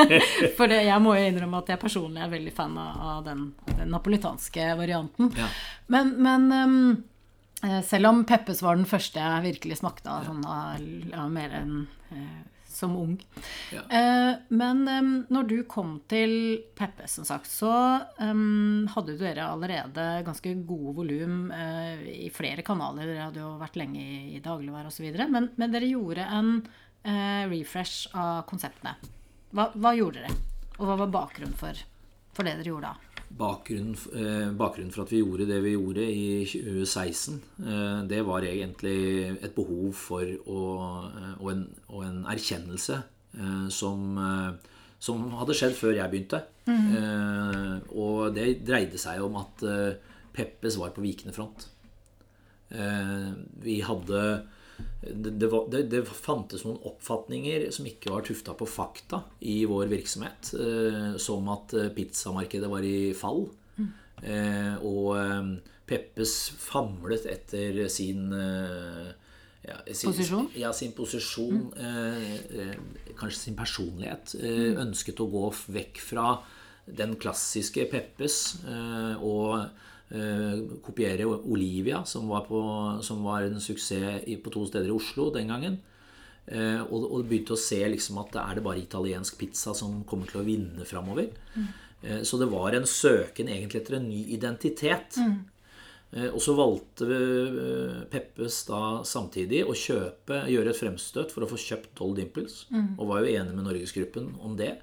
[LAUGHS] For det, jeg må jo innrømme at jeg personlig er veldig fan av, den, den napolitanske varianten. Ja. Men, men eh, selv om Peppes var den første jeg virkelig smakte av, sånn, av ja, mer enn eh, som ung. Ja. Eh, men når du kom til Peppe, som sagt, så hadde dere allerede ganske gode volum eh, i flere kanaler. Dere hadde jo vært lenge i, dagligvare osv. Men, men dere gjorde en eh, refresh av konseptene. Hva, hva gjorde dere? Og hva var bakgrunnen for, for det dere gjorde da? Bakgrunnen, eh, bakgrunnen for at vi gjorde det vi gjorde i 2016, eh, det var egentlig et behov for å, eh, og, en, og en erkjennelse som, som, hadde skjedd før jeg begynte. Mm. Og det dreide seg om at Peppes var på vikende front. Vi hadde det, det, var, det, det, fantes noen oppfatninger som ikke var tufta på fakta i vår virksomhet. Eh, som at eh, pizzamarkedet var i fall. Mm. Eh, og eh, Peppes famlet etter sin eh, ja, sin, posisjon? Ja, sin posisjon. Mm. kanskje sin personlighet. Mm. Ønsket å gå vekk fra den klassiske Peppes og Eh, kopiere Olivia, som var, på, som var, en suksess på to steder i Oslo den gangen. Eh, og, og begynte å se liksom at er det bare italiensk pizza som kommer til å vinne framover. Mm. Så det var en søken egentlig etter en ny identitet. Mm. Og så valgte Peppes da samtidig å kjøpe, gjøre et fremstøt for å få kjøpt Doll Dimples. Mm. Og var jo enig med Norgesgruppen om det.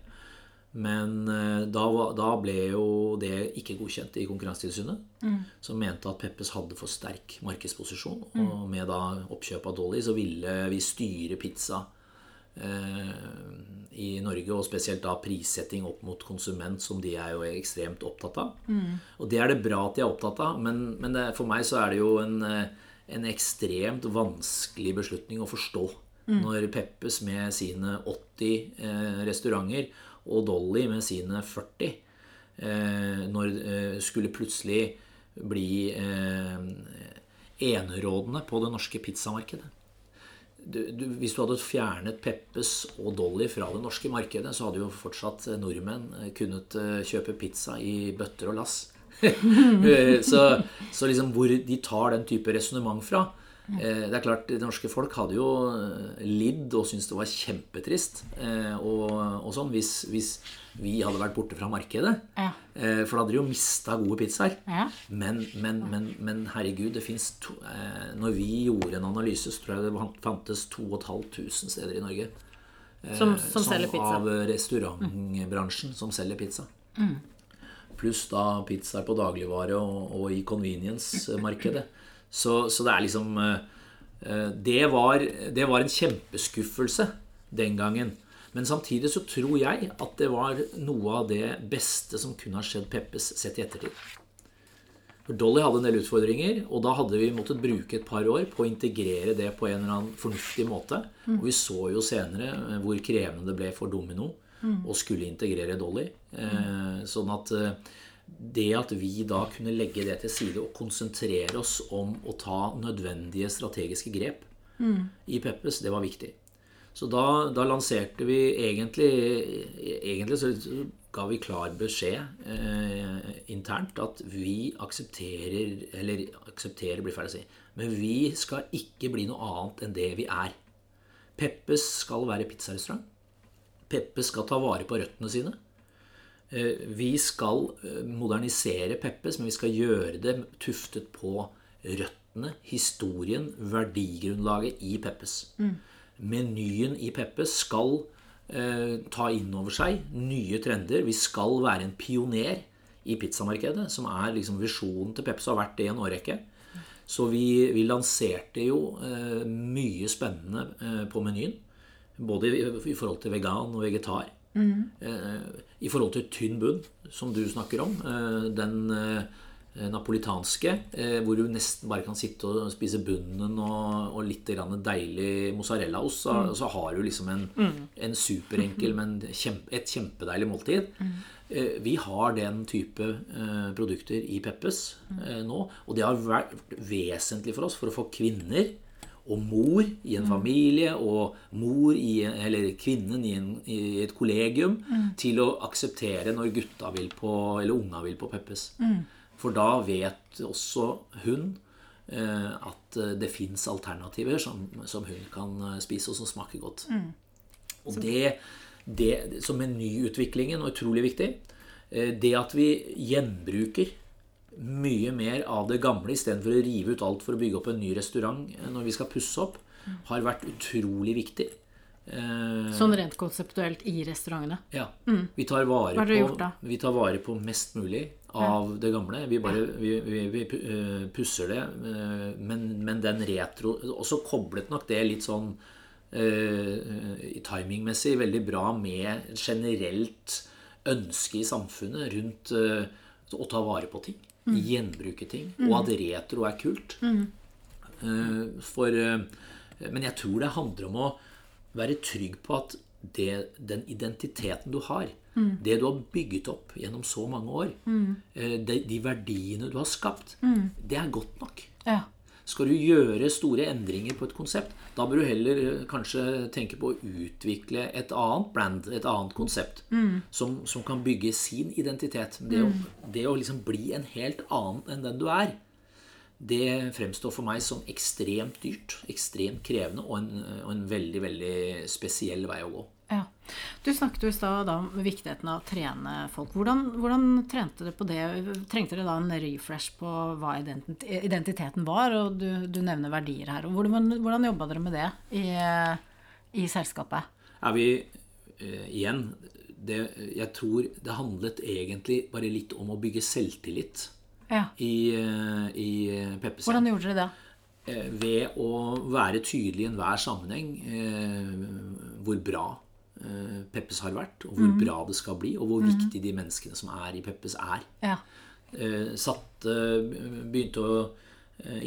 Men eh, da, da, ble jo det ikke godkjent i Konkurransetilsynet, mm. som mente at Peppes hadde for sterk markedsposisjon. Mm. Og med da oppkjøp av Dolly så ville vi styre pizza eh, i Norge, og spesielt da prissetting opp mot konsument, som de er jo ekstremt opptatt av. Mm. Og det er det bra at de er opptatt av, men, men det, for meg så er det jo en, eh, en ekstremt vanskelig beslutning å forstå. Mm. Når Peppes med sine 80 eh, restauranter og Dolly med sine 40 eh, når eh, skulle plutselig bli eh, enerådende på det norske pizzamarkedet. Du, du, hvis du hadde fjernet Peppes og Dolly fra det norske markedet, så hadde jo fortsatt nordmenn kunnet kjøpe pizza i bøtter og lass. [LAUGHS] så, så liksom hvor de tar den type resonnement fra, Eh, det er klart, Det norske folk hadde jo eh, lidd og syntes det var kjempetrist eh, og, og sånn hvis, hvis, vi hadde vært borte fra markedet. Ja. For da hadde de jo mista gode pizzaer. Ja. Men, men, men, men, herregud, det fins Når vi gjorde en analyse, så tror jeg det fantes 2500 steder i Norge som, som, som selger pizza. Av restaurantbransjen mm. som selger pizza. Mm. Pluss da pizzaer på dagligvare og, og i convenience-markedet. Så, så, det er liksom eh, eh, det var, det var en kjempeskuffelse den gangen. Men samtidig så tror jeg at det var noe av det beste som kunne ha skjedd Peppes sett i ettertid. For Dolly hadde en del utfordringer, og da hadde vi måttet bruke et par år på å integrere det på en eller annen fornuftig måte. Mm. Og vi så jo senere eh, hvor krevende det ble for Domino mm. å skulle integrere Dolly. Mm. sånn at det at vi da kunne legge det til side og konsentrere oss om å ta nødvendige strategiske grep mm. i Peppes, det var viktig. Så da, da lanserte vi egentlig Egentlig så ga vi klar beskjed eh, internt at vi aksepterer Eller aksepterer blir feil å si. Men vi skal ikke bli noe annet enn det vi er. Peppes skal være pizzarestaurant. Peppes skal ta vare på røttene sine. Eh, vi skal eh, modernisere Peppes, men vi skal gjøre det tuftet på røttene, historien, verdigrunnlaget i Peppes. Mm. Menyen i Peppes skal eh, ta inn over seg nye trender. Vi skal være en pioner i pizzamarkedet, som er liksom visjonen til Peppes og har vært det i en årrekke. Så vi, vi lanserte jo eh, mye spennende eh, på menyen. Både i, i forhold til vegan og vegetar. Mm. I forhold til tynn bunn, som du snakker om. Eh, den napolitanske, hvor du nesten bare kan sitte og spise bunnen og, og litt deilig mozzarellaost, så, mm. så, har du liksom en, mm. en superenkel, men kjempe, et kjempedeilig måltid. Mm. Vi har den type produkter i Peppes nå, og det har vært vesentlig for oss for å få kvinner og mor i en mm. familie og mor i, eller kvinnen i, en, i et kollegium mm. til å akseptere når gutta vil på, eller unga vil på Peppes. Mm. For da vet også hun eh, at eh, det fins alternativer som, som, hun kan eh, spise, og som smaker godt. Mm. Og det, det, er menyutviklingen er utrolig viktig. Eh, det at vi gjenbruker mye mer av det gamle istedenfor å rive ut alt for å bygge opp en ny restaurant når vi skal pusse opp, har vært utrolig viktig. Eh, Sånn rent konseptuelt i restaurantene. ja. Vi, tar på, gjort vi tar vare på mest mulig av det gamle. Vi bare vi, vi, eh, pusser det. eh, Men, men den retro Også koblet nok det litt sånn uh, timingmessig veldig bra med generelt ønske i samfunnet rundt uh, å ta vare på ting. Gjenbruke ting. Og at retro er kult. Eh, For, eh, men jeg tror det handler om å være trygg på at det, den identiteten du har, det du har bygget opp gjennom så mange år, eh, de, de verdiene du har skapt, det er godt nok. Ja. Skal du gjøre store endringer på et konsept, da bør du heller eh, kanskje tenke på å utvikle et annet brand, et annet konsept, som, som kan bygge sin identitet. Det, å, det å liksom bli en helt annen enn den du er, det fremstår for meg som ekstremt dyrt, ekstremt krevende og en, og en veldig, veldig spesiell vei å gå. Du snakket jo i stad om viktigheten av å trene folk. Hvordan, hvordan trente dere på det? Trengte dere da en refresh på hva identiteten var? Og du, du nevner verdier her. Hvordan, hvordan jobba dere med det i, i selskapet? Er vi eh, igjen det, Jeg tror det handlet egentlig bare litt om å bygge selvtillit Ja. i, eh, i Peppes. Hvordan gjorde dere det? Eh, ved å være tydelig i enhver sammenheng eh, hvor bra eh, Peppes har vært, og hvor bra det skal bli, og hvor viktig de menneskene som er i Peppes, er. Ja. Satt, begynte å eh,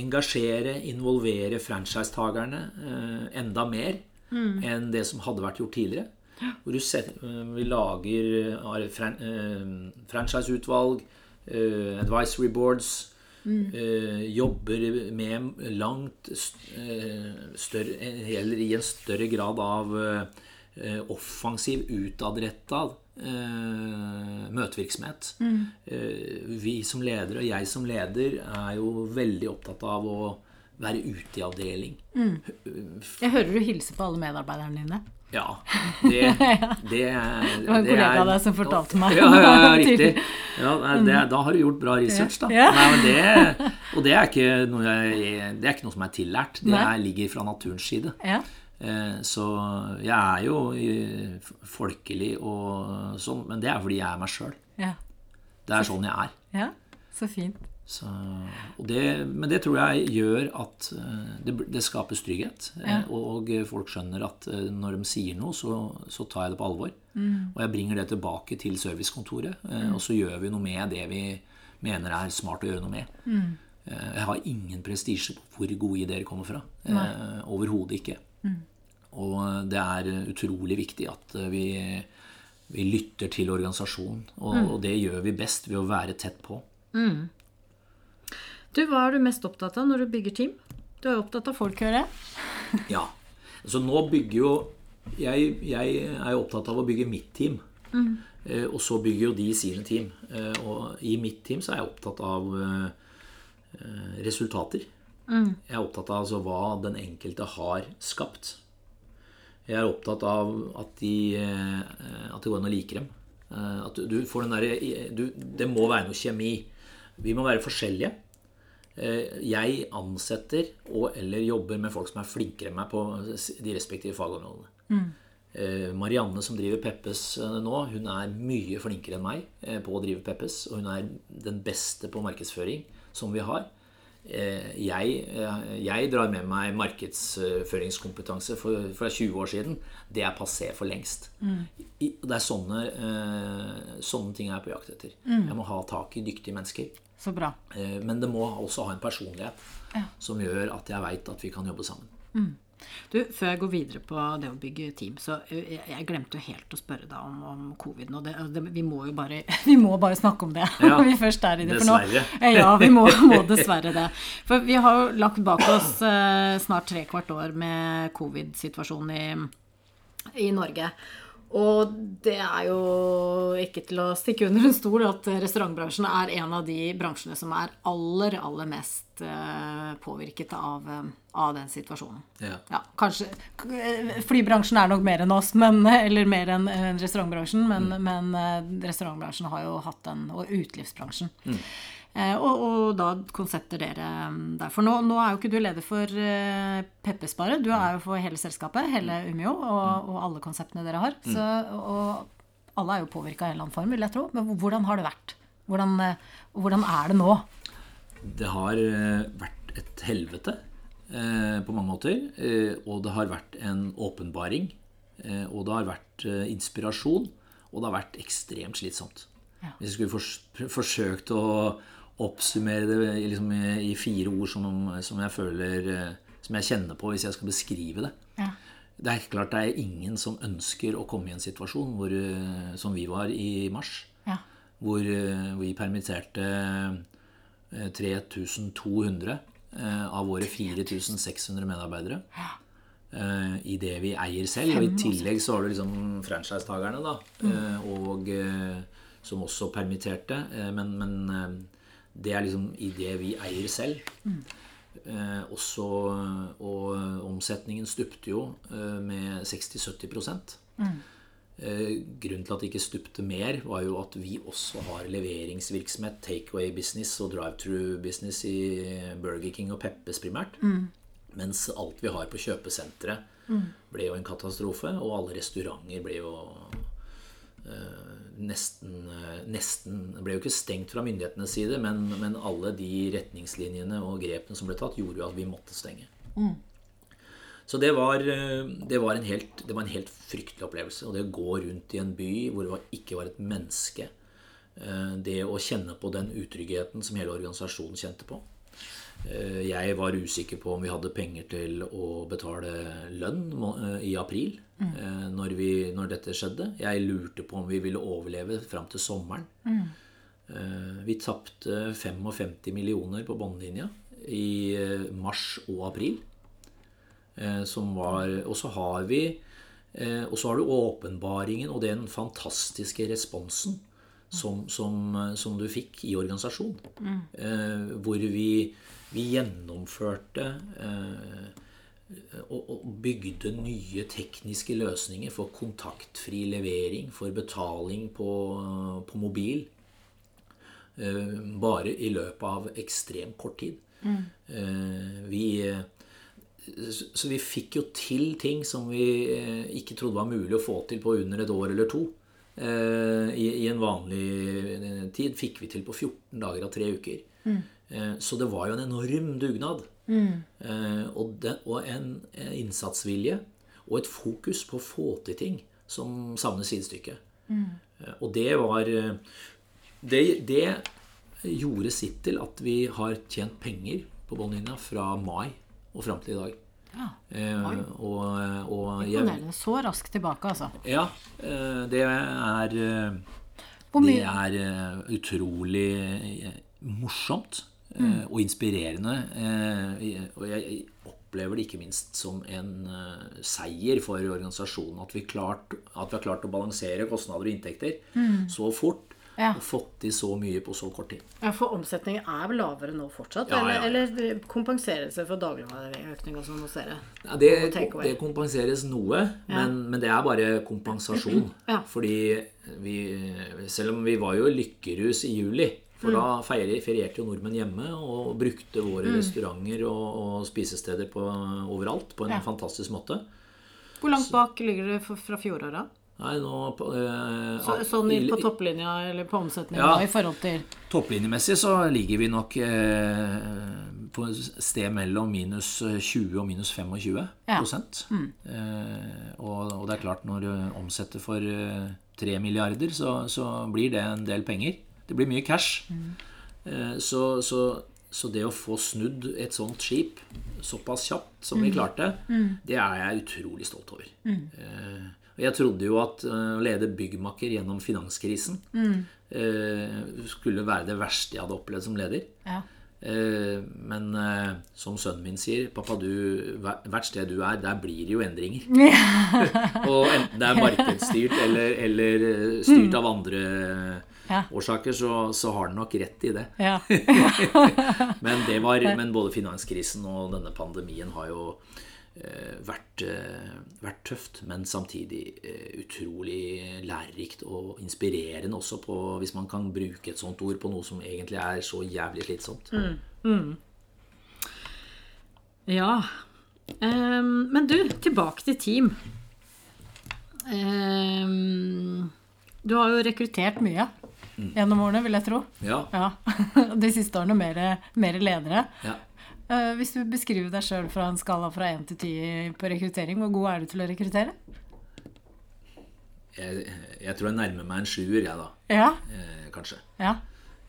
engasjere, involvere franchisetakerne eh, enda mer enn det som hadde vært gjort tidligere. Hvor du set, eh, vi lager eh, fran, eh, franchiseutvalg, eh, advisory boards, eh, jobber med langt eh, større Eller i en større grad av eh, offensiv, utadretta eh, møtevirksomhet. Mm. vi som ledere, og jeg som leder, er jo veldig opptatt av å være ute i avdeling. Jeg hører du hilser på alle medarbeiderne dine. Ja, det, [LAUGHS] det, Det var en kollega av deg som fortalte meg. Ja, ja, ja riktig. [LAUGHS] Ja, det, da har du gjort bra research, da. Ja. Nei, men det, [LAUGHS] og det er, jeg, det er ikke noe som er tillært. Det er, ligger fra naturens side. Ja. Eh, Så jeg er jo folkelig og sånn, men det er fordi jeg er meg sjøl. Ja. Det er sånn jeg er. ja. Så fint. Så, og det, men det tror jeg gjør at eh, det, det skapes trygghet. Ja. Og folk skjønner at eh, når de sier noe, så, så tar jeg det på alvor. Og jeg bringer det tilbake til servicekontoret, mm. og så gjør vi noe med det vi mener er smart å gjøre noe med. Mm. Jeg har ingen prestisje på hvor gode ideer kommer fra. Eh, Overhodet ikke. Og eh, det er utrolig viktig at eh, vi, vi lytter til organisasjonen. Og, og det gjør vi best ved å være tett på. Du, hva er du mest opptatt av når du bygger team? Du er jo opptatt av folk, hører jeg. [LAUGHS] Ja. Så nå bygger jo Jeg, jeg er jo opptatt av å bygge mitt team. Eh, og så bygger jo de sine team. Eh, og i mitt team så er jeg opptatt av eh, resultater. resultater. Jeg er opptatt av altså hva den enkelte har skapt. Jeg er opptatt av at, de, eh, at det går an å like dem. Eh, At du- du får den derre Det må være noe kjemi. Vi må være forskjellige. Eh, Jeg ansetter og eller jobber med folk som er flinkere enn meg på de respektive fagområdene. Mm. Marianne som driver Peppes eh, nå, hun er mye flinkere enn meg eh, på å drive Peppes. Og hun er den beste på markedsføring som vi har. Eh, Jeg, eh, jeg drar med meg markedsføringskompetanse fra 20 år siden. Det er passé for lengst. Mm. Det er sånne, eh, sånne ting jeg er på jakt etter. Jeg må ha tak i dyktige mennesker. Så bra. Eh, Men det må også ha en personlighet som gjør at jeg veit at vi kan jobbe sammen. Du, Før jeg går videre på det å bygge team, så uh, jeg, jeg glemte jo helt å spørre deg om, om covid. Og det, det, vi, må jo bare, [LAUGHS] vi må bare snakke om det Ja, når [LAUGHS] vi først er i det. For nå, dessverre. [LAUGHS] ja, vi må, må dessverre det. For vi har jo lagt bak oss eh, snart tre kvart år med covid-situasjonen i, i Norge. Og det er jo ikke til å stikke under en stol at restaurantbransjen er en av de bransjene som er aller, aller mest eh, påvirket av, eh, av den situasjonen. Ja. Ja, kanskje Flybransjen er nok mer enn oss, men, [LAUGHS] eller mer enn restaurantbransjen. Men, men eh, restaurantbransjen har jo hatt den, og utelivsbransjen. Eh, og, og, da konsepter dere mm, der. For nå, nå, er jo ikke du leder for uh, Peppesparet, du er jo for hele selskapet, hele Umeå, og, og alle konseptene dere har. Så, og alle er jo påvirka i en eller annen form, vil jeg tro. Men hvordan har det vært? Hvordan, hvordan er det nå? Det har vært et helvete eh, på mange måter. Eh, og det har vært en åpenbaring. Eh, og det har vært inspirasjon. Og det har vært ekstremt slitsomt. Ja. Hvis jeg skulle forsøkt å oppsummere det liksom, i fire ord som, som, jeg føler Som jeg kjenner på hvis jeg skal beskrive det. Ja. Det er klart det er ingen som ønsker å komme i en situasjon hvor, som vi var i mars. Ja. Hvor vi permitterte 3200 av våre 4600 medarbeidere. Ja i det vi eier selv. Og i tillegg så har du liksom franchisetakerne, da. Mm. Og som også permitterte. Men, men, det er liksom i det vi eier selv. Mm. Også, og omsetningen stupte jo med 60-70 mm. Grunnen til at det ikke stupte mer, var jo at vi også har leveringsvirksomhet, takeaway business og drive-through business i Burger King og Peppes primært. Mm. Mens alt vi har på kjøpesenteret, mm. ble jo en katastrofe. Og alle restauranter ble jo øh, nesten, øh, nesten Ble jo ikke stengt fra myndighetenes side, men, men, alle de retningslinjene og grepene som ble tatt, gjorde jo at vi måtte stenge. Mm. Så det var, eh, det, var helt, det var, en helt, fryktelig opplevelse. Og det å gå rundt i en by hvor det ikke var et menneske Det å kjenne på den utryggheten som hele organisasjonen kjente på. Eh, jeg var usikker på om vi hadde penger til å betale lønn eh, i april. Mm. Når, vi, når, dette skjedde. Jeg lurte på om vi ville overleve fram til sommeren. Mm. Vi tapte 55 millioner på båndlinja i mars og april. Som var, og så har vi Og så har du åpenbaringen og den fantastiske responsen som, som, som du fikk i organisasjonen. Mm. Hvor vi vi gjennomførte eh, og bygde nye tekniske løsninger for kontaktfri levering, for betaling på, på mobil. Eh, bare i løpet av ekstremt kort tid. Mm. Eh, vi så vi fikk jo til ting som vi ikke trodde var mulig å få til på under et år eller to. I, en vanlig tid fikk vi til på 14 dager av tre uker. Mm. Eh, så det var jo en enorm dugnad. Mm. Eh, og, det, og, en innsatsvilje og et fokus på å få til ting som savner sidestykke. Mm. Eh, og det var det, det, gjorde sitt til at vi har tjent penger på båndlinja fra mai og fram til i dag. Ja. Eh, og, og Imponerende. Så raskt tilbake, altså. Ja. det er Det er utrolig morsomt. Mm. og inspirerende. Eh, og jeg opplever det ikke minst som en eh, seier for organisasjonen at vi, klart, at vi har klart å balansere kostnader og inntekter mm. så fort. Ja. Og fått til så mye på så kort tid. Ja, For omsetningen er vel lavere nå fortsatt? Ja, ja. Eller, eller kompenseres det for dagligvareøkninga som hos dere? Ja, det, det, kompenseres noe, men, men, det er bare kompensasjon. [CLEARS THROAT] Fordi vi Selv om vi var jo i lykkerus i juli, for da mm. ferierte jo nordmenn hjemme og brukte våre mm. restauranter og, og, spisesteder på, overalt på en ja. fantastisk måte. Hvor langt bak ligger det fra fjoråret? Nei, nå eh, så, Sånn på topplinja eller på omsetninga ja, i forhold til Topplinjemessig så ligger vi nok eh, på et sted mellom minus 20 og minus 25 ja. mm. eh, og, og, det er klart, når du omsetter for 3 eh, milliarder, så, så blir det en del penger. Det blir mye cash. Mm. Så, så, så, det å få snudd et sånt skip såpass kjapt som vi mm. klarte, mm. det er jeg utrolig stolt over. Mm. Eh, jeg trodde jo at eh, å lede byggmakker gjennom finanskrisen skulle være det verste jeg hadde opplevd som leder. Ja. Men som sønnen min sier, 'Pappa, du, hvert sted du er, der blir det jo endringer'. [LAUGHS] [LAUGHS] og enten det er markedsstyrt eller, eller styrt av andre ja. årsaker, så, så, har den nok rett i det. Ja. [LAUGHS] men, det var, men både finanskrisen og denne pandemien har jo eh, vært, eh, vært tøft, men samtidig eh, utrolig lærerikt og inspirerende også på, hvis man kan bruke et sånt ord på noe som egentlig er så jævlig slitsomt. Ja. Um, men du, tilbake til team. Um, du har jo rekruttert mye gjennom årene, vil jeg tro. Ja. Ja. [LAUGHS] De siste årene mer, mer ledere. ja. Uh, hvis du beskriver deg sjøl fra en skala fra 1 til 10 på rekruttering, hvor god er du til å rekruttere? Jeg, jeg tror jeg nærmer meg en sjuer, jeg, da. Ja. Eh, kanskje. Ja.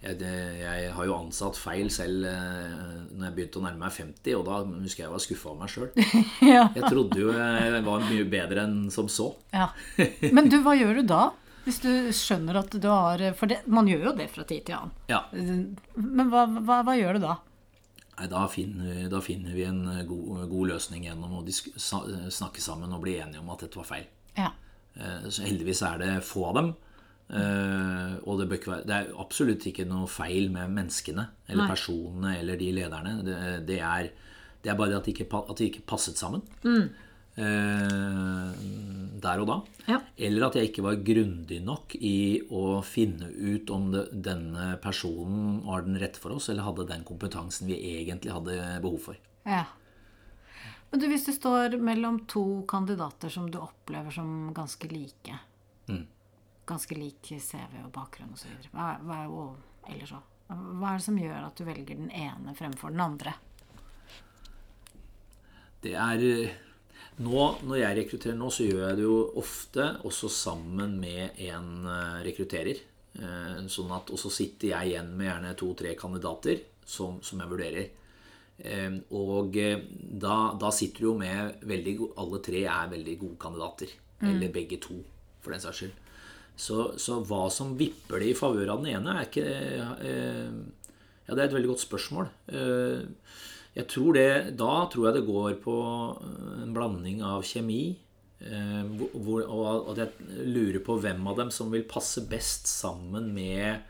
Jeg, jeg har jo ansatt feil selv eh, når jeg begynte å nærme meg 50, og da husker jeg jeg var skuffa av meg sjøl. [LAUGHS] ja. Jeg trodde jo jeg var mye bedre enn som så. ja. [LAUGHS] Men du, hva gjør du da? Hvis du skjønner at du har For det, man gjør jo det fra tid til annen. Ja, Men hva, hva, hva gjør du da? Nei, da, finner, da finner vi en god, god løsning gjennom å snakke sammen og bli enige om at dette var feil. Ja. Eh, Så heldigvis er det få av dem. Eh, Og det, være, det er absolutt ikke noe feil med menneskene eller Nei. personene eller de lederne. Det, det, er, det er bare at de ikke, at de ikke passet sammen eh, der og da. Ja. Eller at jeg ikke var grundig nok i å finne ut om det, denne personen var den rette for oss, eller hadde den kompetansen vi egentlig hadde behov for. ja. Men du, hvis du står mellom to kandidater som du opplever som ganske like Ganske lik CV og bakgrunn osv. Hva, hva, og ellers òg. Hva er det som gjør at du velger den ene fremfor den andre? Det er eh, nå, Når jeg rekrutterer nå, så gjør jeg det jo ofte også sammen med en eh, rekrutterer. Eh, Sånn at, og så sitter jeg igjen med gjerne to-tre kandidater som, som jeg vurderer. Eh, Og eh, da, da sitter du jo med veldig Alle tre er veldig gode kandidater. Eller begge to, for den saks skyld. Så, så hva som vipper det i favør av den ene, er ikke Ja, det er et veldig godt spørsmål. Eh, Jeg tror det, Da tror jeg det går på eh, en blanding av kjemi eh, hvor, og at jeg lurer på hvem av dem som vil passe best sammen med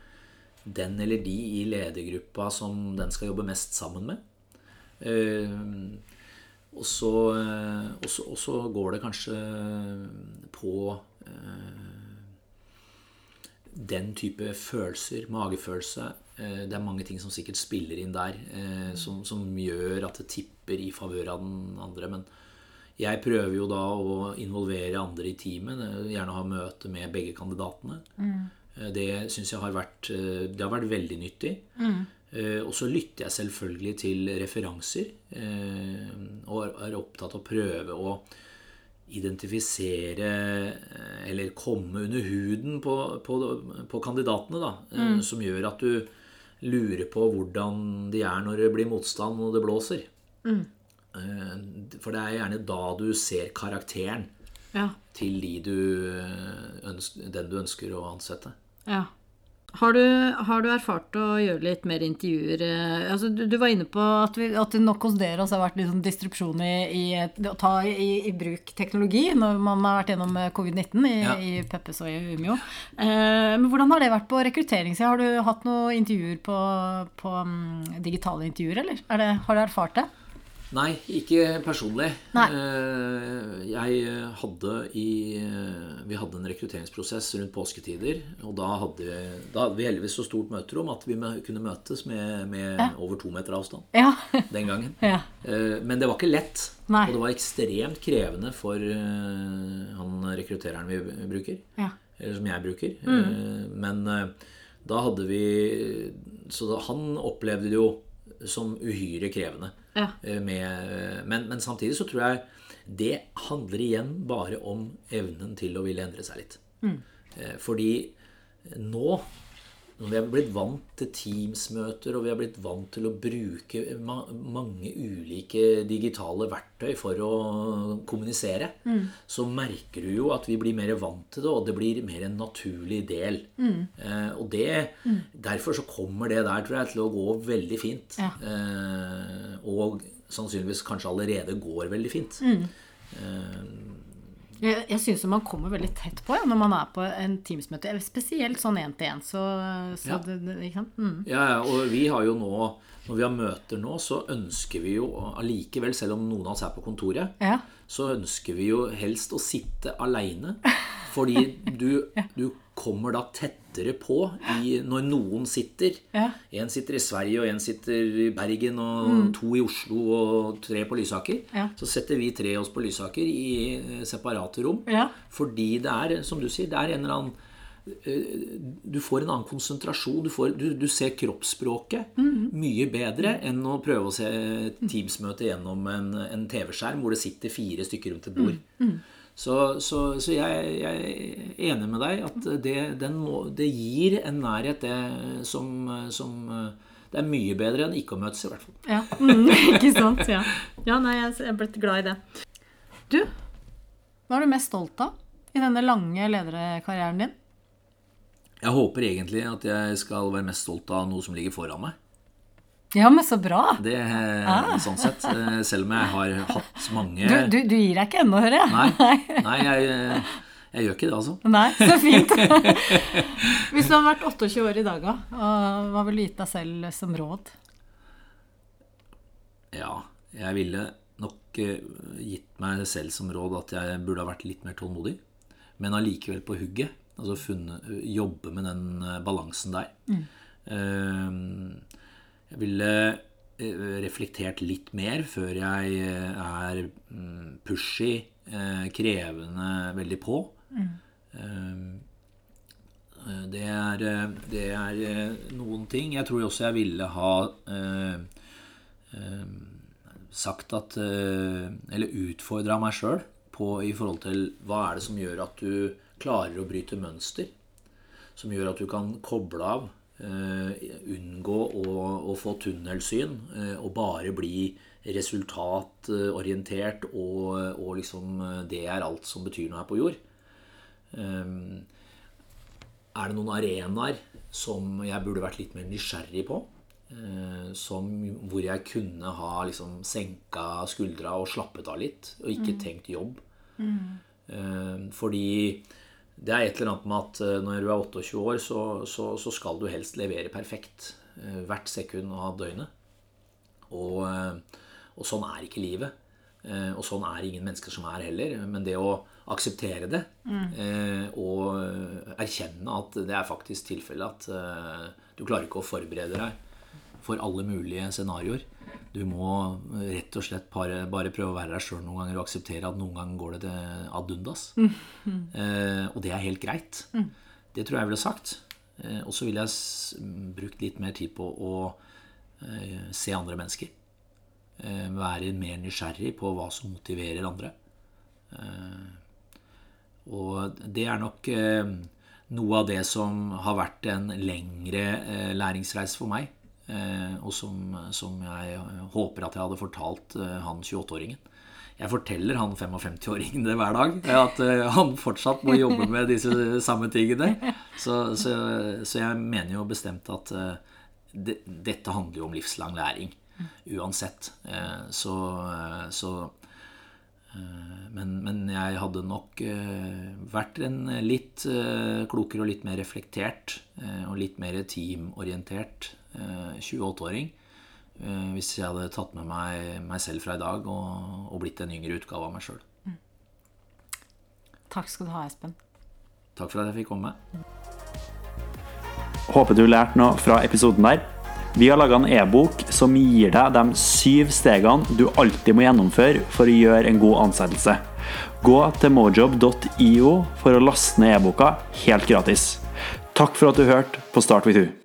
den eller de i ledergruppa som den skal jobbe mest sammen med. Eh, og så, og så, går det kanskje på den type følelser, magefølelse. Eh, Det er mange ting som sikkert spiller inn der, eh, som, som gjør at det tipper i favør av den andre. Men jeg prøver jo da å involvere andre i teamet. eh, Gjerne ha møte med begge kandidatene. Mm. Det syns jeg har vært, det har vært veldig nyttig. Mm. Og så lytter jeg selvfølgelig til referanser, og er opptatt av å prøve å identifisere eller komme under huden på, på, på kandidatene, da, Mm. som gjør at du lurer på hvordan de er når det blir motstand og det blåser. Mm. For det er gjerne da du ser karakteren Ja. til de du ønsker, den du ønsker å ansette. ja. Har du, har du erfart å gjøre litt mer intervjuer? eh, Altså, du, du var inne på at, vi, at det nok hos dere også har vært litt sånn distrupsjon i, i å ta i, i bruk teknologi når man har vært gjennom eh, covid-19 i, Ja. i Peppes og i Umio. Eh, men hvordan har det vært på rekrutteringssida? Har du hatt noen intervjuer på, på um, digitale intervjuer, eller? Er det, har du erfart det? Nei, ikke personlig. Nei. Eh, Jeg hadde i eh, Vi hadde en rekrutteringsprosess rundt påsketider. Og da hadde, da hadde vi heldigvis så stort møterom at vi kunne møtes med, med over to meter avstand Ja. [LAUGHS] den gangen. ja. Eh, Men det var ikke lett. Nei. Og det var ekstremt krevende for eh, han rekruttereren vi bruker. ja. Eller som jeg bruker. Mm. Men eh, da hadde vi Så han opplevde det jo som uhyre krevende. Ja. Eh, Med, men, men samtidig så tror jeg det handler igjen bare om evnen til å ville endre seg litt. Mm. Fordi nå, når vi er blitt vant til Teams-møter, og vi er blitt vant til å bruke ma mange ulike digitale verktøy for å kommunisere, så merker du jo at vi blir mer vant til det, og det blir mer en naturlig del. Eh, og det, derfor så kommer det der, tror jeg, til å gå veldig fint. Ja. Eh, og sannsynligvis kanskje allerede går veldig fint. Eh, Jeg, jeg syns man kommer veldig tett på ja, når man er på en Teams-møte. Spesielt sånn én til én. Så, så Ja. det, det, ikke sant? Mm. Ja, ja, og vi har jo nå Når vi har møter nå, så ønsker vi jo allikevel, selv om noen av oss er på kontoret, Ja. så ønsker vi jo helst å sitte aleine. Fordi [LAUGHS] du, du kommer da tettere på i, når noen sitter. Ja. En sitter i Sverige, og en sitter i Bergen, og to i Oslo, og tre på Lysaker. Mm. Ja. Så setter vi tre oss på Lysaker i eh, separate rom. Ja. Fordi det er, som du sier, det er en eller annen eh, Du får en annen konsentrasjon. Du, får, du, du ser kroppsspråket mye bedre enn å prøve å se Teams-møte gjennom en, en TV-skjerm hvor det sitter fire stykker rundt et bord. Så, så, så jeg, jeg er enig med deg at det, den må, det gir en nærhet, det som, som Det er mye bedre enn ikke å møtes, i hvert fall. Ja, mm, [LAUGHS] ikke sant. Ja, ja nei, jeg jeg er blitt glad i det. Du, hva er du mest stolt av i denne lange lederkarrieren din? Jeg håper egentlig at jeg skal være mest stolt av noe som ligger foran meg. Ja, men så bra. Det sånn sett. eh, Selv om jeg har hatt mange Du, du, du gir deg ikke ennå, hører jeg. Nei, nei jeg, jeg gjør ikke det, altså. Nei, så fint. [LAUGHS] Hvis du hadde vært 28 år i dag, da, hva ville du gitt deg selv som råd? Ja, jeg ville nok eh, gitt meg selv som råd at jeg burde ha vært litt mer tålmodig. Men allikevel på hugget. Altså funnet, jobbe med den eh, balansen der. Eh, Jeg ville eh, reflektert litt mer før jeg eh, er mm, pushy, eh, krevende, veldig på. Mm. Det er, det er noen ting. Jeg tror også jeg ville ha sagt at Eller utfordra meg sjøl i forhold til hva er det som gjør at du klarer å bryte mønster. Som gjør at du kan koble av, unngå å, å få tunnelsyn eh, og bare bli resultatorientert og, og liksom eh, det er alt som betyr noe her på jord. Um, er det noen arenaer som jeg burde vært litt mer nysgjerrig på? Eh, som, hvor jeg kunne ha liksom senka skuldra og slappet av litt, og ikke tenkt jobb. Eh, fordi det er et eller annet med at eh, når du er 28 år, så, så, så skal du helst levere perfekt eh, hvert sekund av døgnet. Og, eh, og sånn er ikke livet. Og sånn er ingen mennesker som er heller. Men det å akseptere det mm. og erkjenne at det er faktisk tilfellet at du klarer ikke å forberede deg for alle mulige scenarioer. Du må rett og slett bare, bare prøve å være deg sjøl noen ganger og akseptere at noen ganger går det til ad undas. Eh, og det er helt greit. Det tror jeg jeg ville sagt. Eh, og så ville jeg brukt litt mer tid på å eh, se andre mennesker. Eh, være mer nysgjerrig på hva som motiverer andre. Eh, og det er nok eh, noe av det som har vært en lengre læringsreise for meg. Eh, og som, som jeg håper at jeg hadde fortalt eh, han 28-åringen. Jeg forteller han 55-åringen det hver dag. At eh, han fortsatt må jobbe med disse samme tingene. Så, så, så jeg mener jo bestemt at det, dette handler jo om livslang læring. Uansett. Så, så men, men jeg hadde nok vært en litt klokere og litt mer reflektert og litt mer teamorientert 28-åring eh, hvis jeg hadde tatt med meg meg selv fra i dag og, og blitt en yngre utgave av meg sjøl. Takk skal du ha, Espen. Takk for at jeg fikk komme. Håper du lærte noe fra episoden der. Vi har laga en e-bok som gir deg de syv stegene du alltid må gjennomføre for å gjøre en god ansettelse. Gå til mojob.io for å laste ned e-boka helt gratis. Takk for at du hørte på Start with You.